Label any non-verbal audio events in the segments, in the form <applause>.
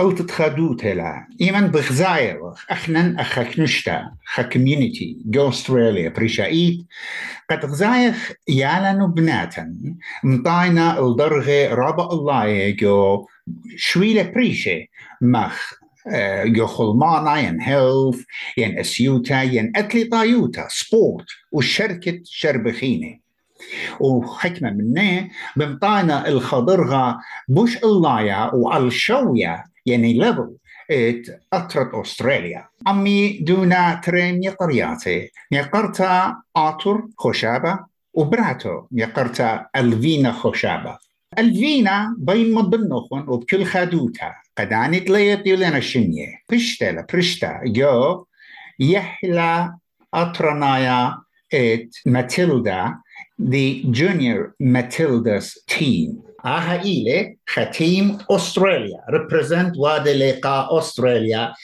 أو تتخادو تلا ئەو تخەدوو تێلا ئێمە بغزایەوە ئەخنەن ئەخەکنشتا خەکمیونیتی گۆسترلیا پریشائیت قد غزایەخ يالا نبناتا مطاينا الدرغي ئەڵدەڕغێ الله جو شويلة لە مخ آه، جو خلمانا ين هيلث ين أسيوتا ين اتلي طايوتا سبورت وشركة شربخينة. وحكمة منه بمطانا الخضرغة بوش اللايا والشوية يعني ات أطرت أستراليا أمي دونا ترين يقرياتي يقرتا آتور خشابة وبراتو يقرتا الفينا خشابة الفينا بين مضنخن وبكل خادوتا قداني تليت يولينا الشنية برشتا برشتا جو يحلى أطرنايا ات ماتيلدا the junior Matildas team. Ile ختيم أستراليا represent واد لقاء أستراليا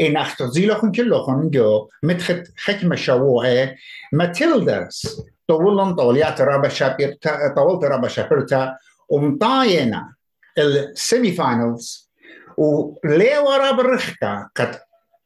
إن أختزيلهم كلهم جو متخت حكمة شووعة ماتيلداس طولن طوليات رابا شابيرتا طولت رابا شابيرتا ومطاينة السيمي فاينلز وليه ورا برخكا قد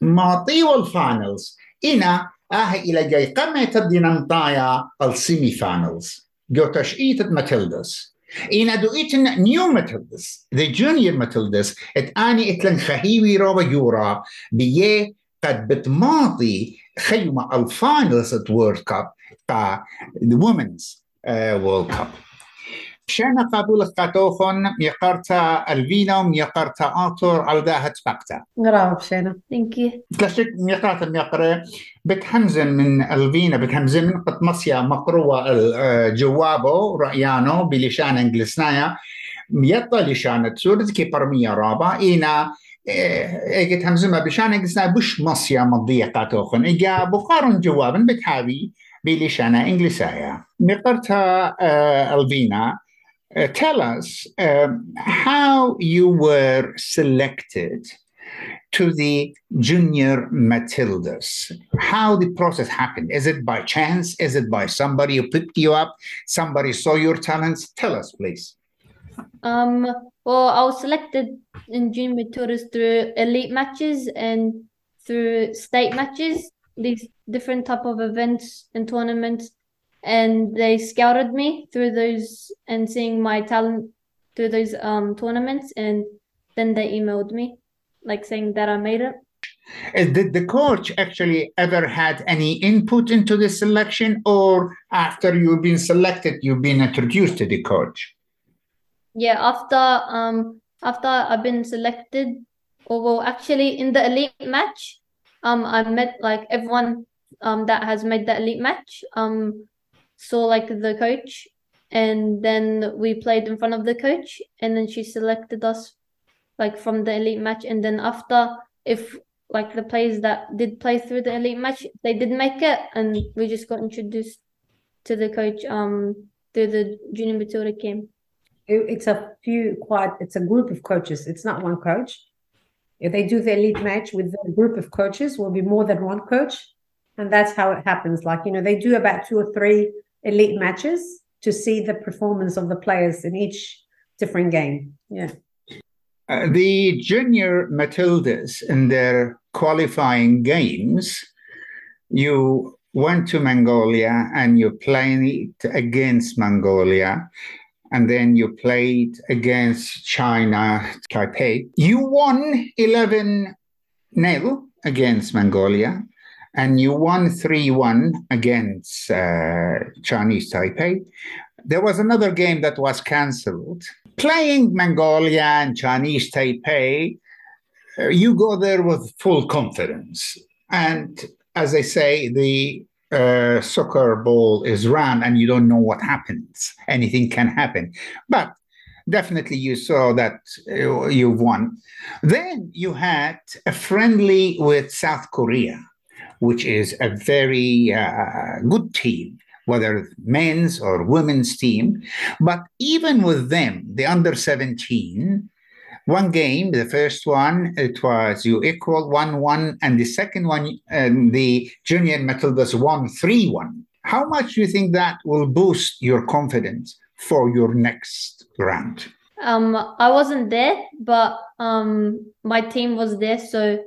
ماطيو الفاينلز إنا آه إلى جاي قمة الدينامطايا السيمي فاينلز جو تشئيت ماتيلداس اینا دو ایتن نیو متلدس دی جونیر متلدس إت آنی إتلن خهیوی را و یورا بیه قد بتماطی خیمه الفاینلس ات ورد کپ تا دی وومنز ورد کپ Šerna kabulas katohon, jakarta alvinom, jakarta ator, aldahat fakta. غراب Šerna. Thank you. Tlašik mjakata mjakre, بتهمزن من الفينا من قط مصيا مقروة الجوابو رأيانو بلشان انجلسنايا ميطا لشان تسورد كي برمية رابا إينا إيه، اجت همزمة بشان انجلسنا بش مصيا مضية قاتوخن بخارون بقارن جوابا بتحابي بلشان انجلسايا نقرتها آه، الفينا Uh, tell us um, how you were selected to the junior Matildas. How the process happened? Is it by chance? Is it by somebody who picked you up? Somebody saw your talents? Tell us, please. Um, well, I was selected in junior Matildas through elite matches and through state matches, these different type of events and tournaments. And they scouted me through those and seeing my talent through those um tournaments, and then they emailed me, like saying that I made it. Did the coach actually ever had any input into the selection, or after you've been selected, you've been introduced to the coach? Yeah, after um after I've been selected, or well, actually in the elite match, um, I met like everyone um that has made the elite match. Um, saw like the coach, and then we played in front of the coach, and then she selected us like from the elite match, and then after if like the players that did play through the elite match, they did make it, and we just got introduced to the coach um through the junior Matilda camp. It- It's a few quite, it's a group of coaches. It's not one coach. If they do the elite match with a group of coaches, will be more than one coach. And that's how it happens. Like, you know, they do about two or three elite matches to see the performance of the players in each different game. Yeah. Uh, the junior Matildas in their qualifying games, you went to Mongolia and you played against Mongolia, and then you played against China, Taipei. You won 11 0 against Mongolia, and you won 3 1 against uh, Chinese Taipei. There was another game that was cancelled. Playing Mongolia and Chinese Taipei, uh, you go there with full confidence. And as I say, the uh, soccer ball is round and you don't know what happens. Anything can happen. But definitely you saw that uh, you've won. Then you had a friendly with South Korea, which is a very uh, good team. whether men's or women's team. But even with them, the under 17, one game, the first one, it was you equal 1 1, and the second one, um, the junior Matildas won 3 1. How much do you think that will boost your confidence for your next round? Um, I wasn't there, but um, my team was there, so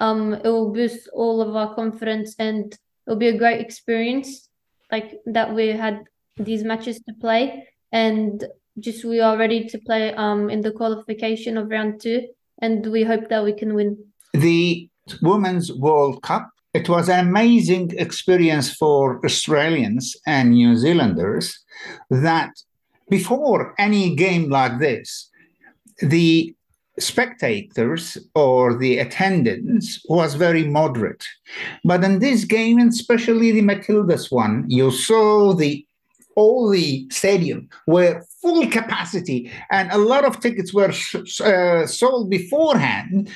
um, it will boost all of our confidence, and it'll be a great experience, like that we had these matches to play, and just we are ready to play um in the qualification of round two, and we hope that we can win. The Women's World Cup. It was an amazing experience for Australians and New Zealanders that before any game like this, the spectators or the attendance was very moderate. But in this game, and especially the Matildas one, you saw the all the stadium were full capacity and a lot of tickets were uh, sold beforehand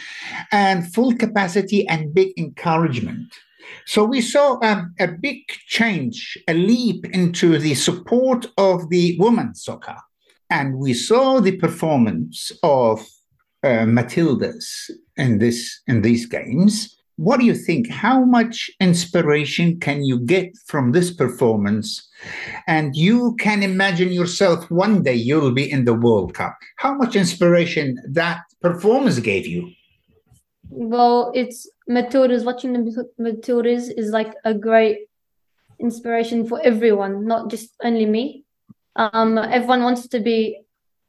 and full capacity and big encouragement so we saw um, a big change a leap into the support of the women's soccer and we saw the performance of uh, matildas in this in these games what do you think? How much inspiration can you get from this performance? And you can imagine yourself one day you'll be in the World Cup. How much inspiration that performance gave you? Well, it's Matildas. Watching the Matildas is like a great inspiration for everyone, not just only me. Um, everyone wants to be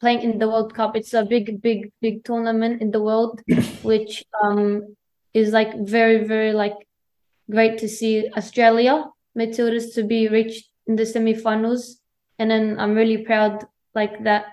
playing in the World Cup. It's a big, big, big tournament in the world, <coughs> which um, is like very very like great to see Australia Matildas to be reached in the semi-finals, and then I'm really proud like that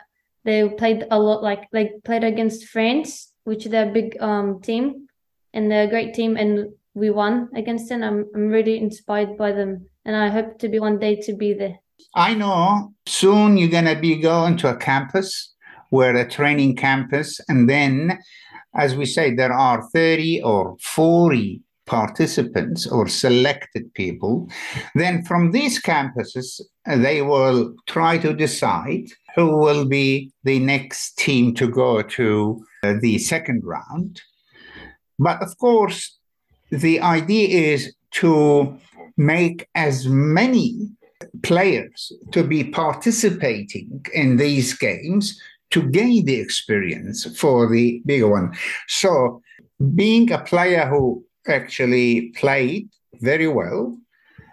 they played a lot like they played against France, which they're a big um team, and they're a great team, and we won against them. I'm I'm really inspired by them, and I hope to be one day to be there. I know soon you're gonna be going to a campus where a training campus, and then as we say, there are 30 or 40 participants or selected people. Then from these campuses, they will try to decide who will be the next team to go to uh, the second round. But of course, the idea is to make as many players to be participating in these games to gain the experience for the bigger one. So, being a player who actually played very well,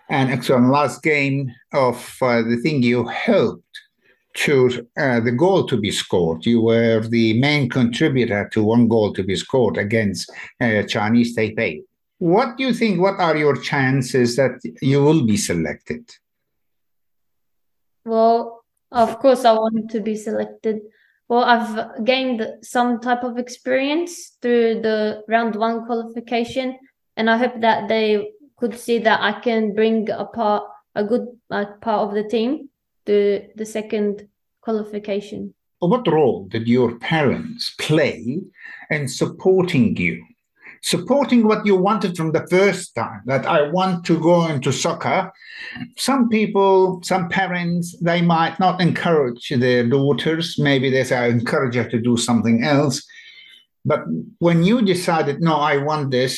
and actually, last game of uh, the thing, you helped to uh, the goal to be scored. You were the main contributor to one goal to be scored against uh, Chinese Taipei. What do you think? What are your chances that you will be selected? Well, of course, I want to be selected well, I've gained some type of experience through the round one qualification, and I hope that they could see that I can bring a part, a good uh, part of the team to the second qualification. What role did your parents play in supporting you supporting what you wanted from the first time that i want to go into soccer. Some people some parents they might not encourage their daughters. Maybe they say I encourage her to do something else. But when you decided no i want this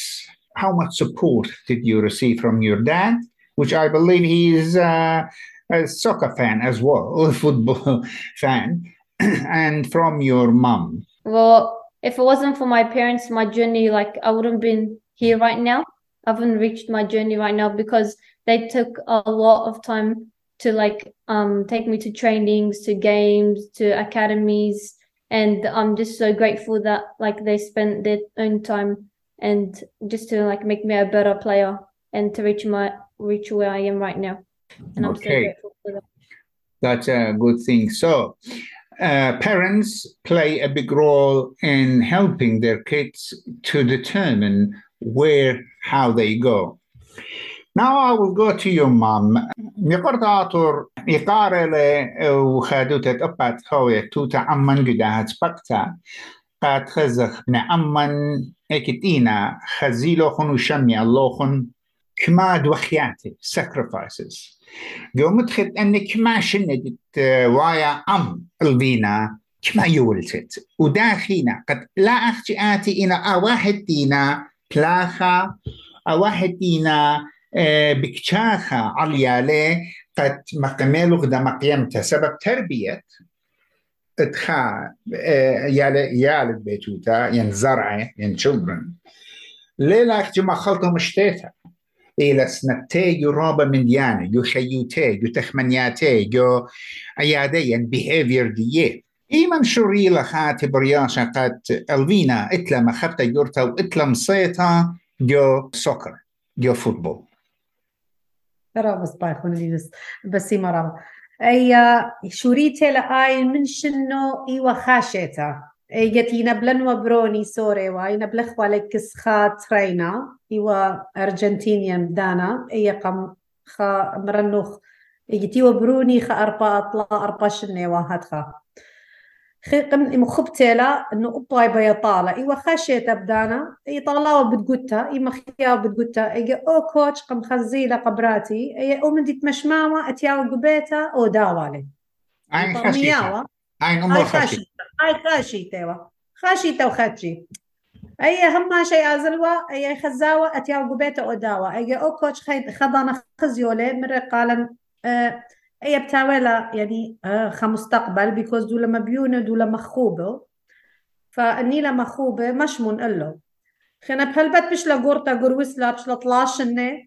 how much support did you receive from your dad? Which i believe he is uh, a soccer fan as well <laughs> a football <laughs> fan <clears throat> and from your mom well if it wasn't for my parents, my journey, like I wouldn't been here right now. I haven't reached my journey right now because they took a lot of time to like um take me to trainings, to games, to academies, and I'm just so grateful that like they spent their own time and just to like make me a better player and to reach my reach where I am right now. And I'm okay. so grateful for that. That's a good thing. So uh, parents play a big role in helping their kids to determine where, how they go. Now I will go to your mom. Miqortator iqarele وخادوتة أبات خوية توتا عمان قداهت بقتا قاد خزخ نعمان اكتينا خزيلو خن وشمي اللوخن كماد وخياتي sacrifices قومت خد أنك ما شندت وايا أم الفينا كما يولتت. وداخينا قد لا أختي آتي إنا أواحد دينا بلاخا أواحد دينا بكشاخا عليالي قد مقملو غدا مقيمته سبب تربية اتخا يال يال بيتوتا ين زرعة ين children. ليلا أختي ما خلطهم اشتيتا إلى سنتي يرابا من ديانا يو خيوتي يو تخمنياتي يو عيادي behavior دية. إيمن شوري لخاتي برياشا قد ألفينا إتلا مخبتا يورتا وإتلا مصيتا جو سوكر جو فوتبول. ترى بس بايخون لي بس مرة أي شوريتي لآي من شنو؟ إيوا خاشيتا. ايجت ينبلن وبروني سوري واي نبلخ ولك سخات رينا ايوا ارجنتينيان دانا اي قم خا مرنوخ ايجتي وبروني خا اربا اطلا اربا شني واحد خا خي قم مخبتيلا انه ابطاي بيا طالة ايوا خاشيتا تبدانا اي طالا وبتقوتا اي مخيا وبتقوتا اي أو كوتش قم خزيلة قبراتي اي أو من ديت مشماوة اتياو قبيتا أو داوالي عين خاشيتا عين امور الخاشيتا هاي خاشي هاي خاشي تيوا خاشيتا وخاتشي أي هم شيء أزلوا أي خزاوة أتياو قبيتا أو داوا أي أو كوتش خيد خضانا خزيولي مرة قالن آه هي بتاولا يعني آه خمستقبل بيكوز دولا مبيونة دولا مخوبة. فأني مخوبة مش منقله خنا بهالبت بش لقورتا قروسلا بش لطلاشنة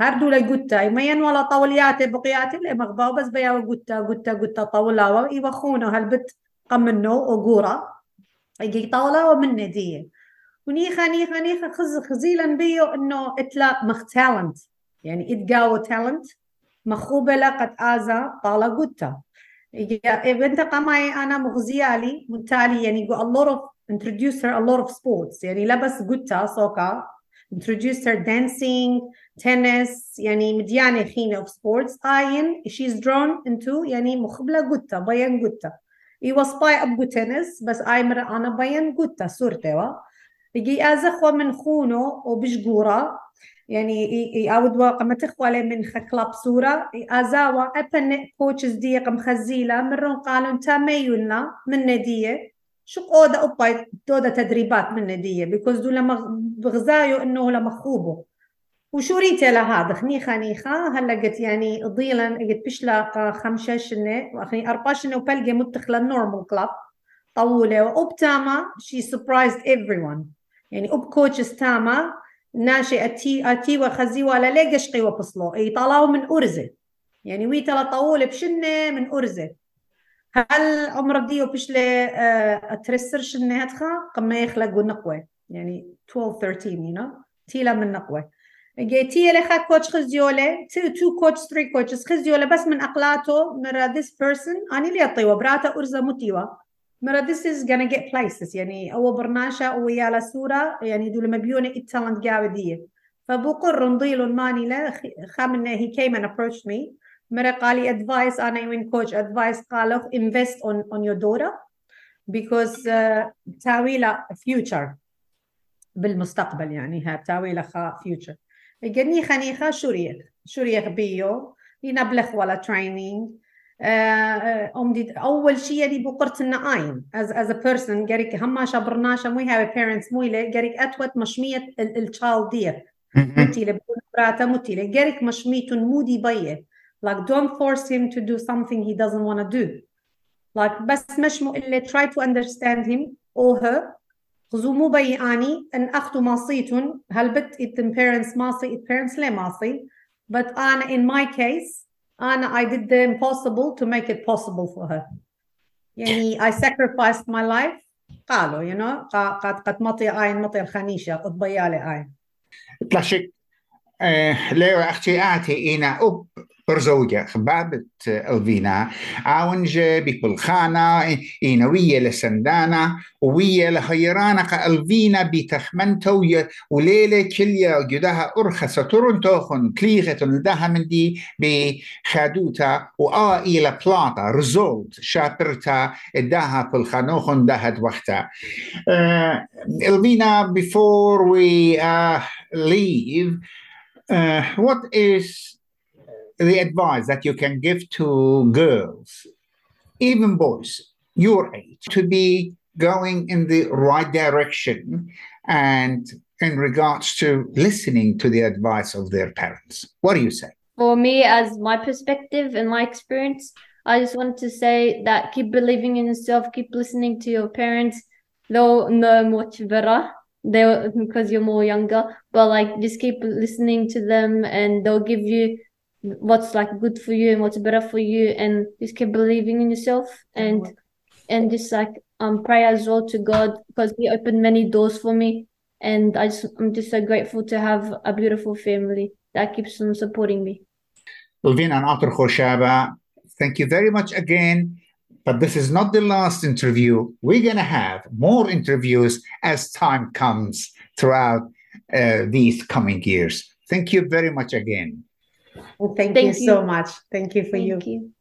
هردو لقوتا يمين ولا طولياتي بقياتي اللي مغباو بس بياو قوتا قوتا قوتا طولاوا يوخونو هالبت. قمنو وقورا. يجي طولا ومن دي ونيخا نيخا نيخا خز خزيلا بيو انه إتلا مخ تالنت يعني اتقاو تالنت مخوبة لقد آزا طالة قوتا. بنت قماي أنا مغزيالي متالي يعني a lot of her a lot of sports. يعني لبس قوتا سوكا. introduced her dancing tennis. يعني مديانة خينة of sports. آين she's drawn into يعني مخبلة قوتا بيان قوتا. I was spy up gutenes, bas aimer anabayan gutta surtewa. Igi azakwa min khuno o bishgura. يعني يعود قم تخوالي من خكلاب صورة أزاوا أبن كوتشز دي قم خزيلة مرون قالوا انتا ميولنا من ندية شو قودة أباي تودة تدريبات من ندية بيكوز دو لما بغزايو إنه لما خوبه وشو ريتي لهذا خنيخة نيخة. هلا قلت يعني ضيلا قلت بشلا خمسة شنة. وأخني أربعة شنة وبلقي متخلة نورمال كلاب طولة. وأبتاما she surprised everyone. يعني أب كوتشز تاما ناشي أتي أتي وخزي ولا لي قشقي وبصلو. أي طلاو من أرزة. يعني وي تلا طول بشنة من أرزة. هل عمر ديو بشلي أترسر شنة هتخا قم يخلقوا نقوة. يعني 12 13 you know. تيلا من نقوة. جيتي لي خا كوتش خزيولة تو تو كوتش ثري كوتشز خزيولة بس من أقلاته مرة this person أنا اللي أطيوة براتا أرزة متيوة مرة this is gonna get places يعني أو برناشا ويا لا سورة يعني دول مبيونة التالنت قاعدية فبقر نضيل ماني لا خامنة he came and approached me مرة قال لي advice أنا يوين coach advice قال invest on on your daughter because uh, تاوي لها future بالمستقبل يعني ها تاوي لها future قالني خنيخة شوريخ شوريخ بيو ينبلخ ولا training ام دي اول شيء اللي بقرت لنا اين as as a person قريك هما شبرناشا مو هاي parents مو له قريك اتوت مشمية التشايلد دير متي له بقول براتا متي له قريك مشمية مودي بيه like don't force him to do something he doesn't want to do. Like بس مش مو اللي try to understand him or her خذوا مو بي آني أن أخذوا ماصيتون. هالبت it parents ماصي it parents ليه ماصي؟ But أنا in my case أنا I did the impossible to make it possible for her. يعني I sacrificed my life. قالوا you know قد قد مطي عين مطي الخنيشة قد بيالي تلاشك آه أختي آتي إنا أب برزوجة خبابة ألفينا. عاون جابي بالخانة إنا ويا لسندانا ويا لخيرانا ألفينا بتخمنتو وليلة كليا جدها أرخصة تورنتوخن كليغة لدها من دي بخادوتا وآ إلى بلاطة رزولت شابرتا إداها بالخانوخن دهت وقتا uh, ألفينا before we uh, leave uh, what is the advice that you can give to girls, even boys, your age, to be going in the right direction and in regards to listening to the advice of their parents? What do you say? For me, as my perspective and my experience, I just want to say that keep believing in yourself, keep listening to your parents. They'll know much better they because you're more younger, but like just keep listening to them and they'll give you what's like good for you and what's better for you and just keep believing in yourself and and just like um pray as well to God because he opened many doors for me and I just I'm just so grateful to have a beautiful family that keeps on supporting me. Alvina and Akhtar Khoshaba, thank you very much again. But this is not the last interview. We're going to have more interviews as time comes throughout uh, these coming years. Thank you very much again. Well, thank, thank you, you, so much. Thank you for thank you. you.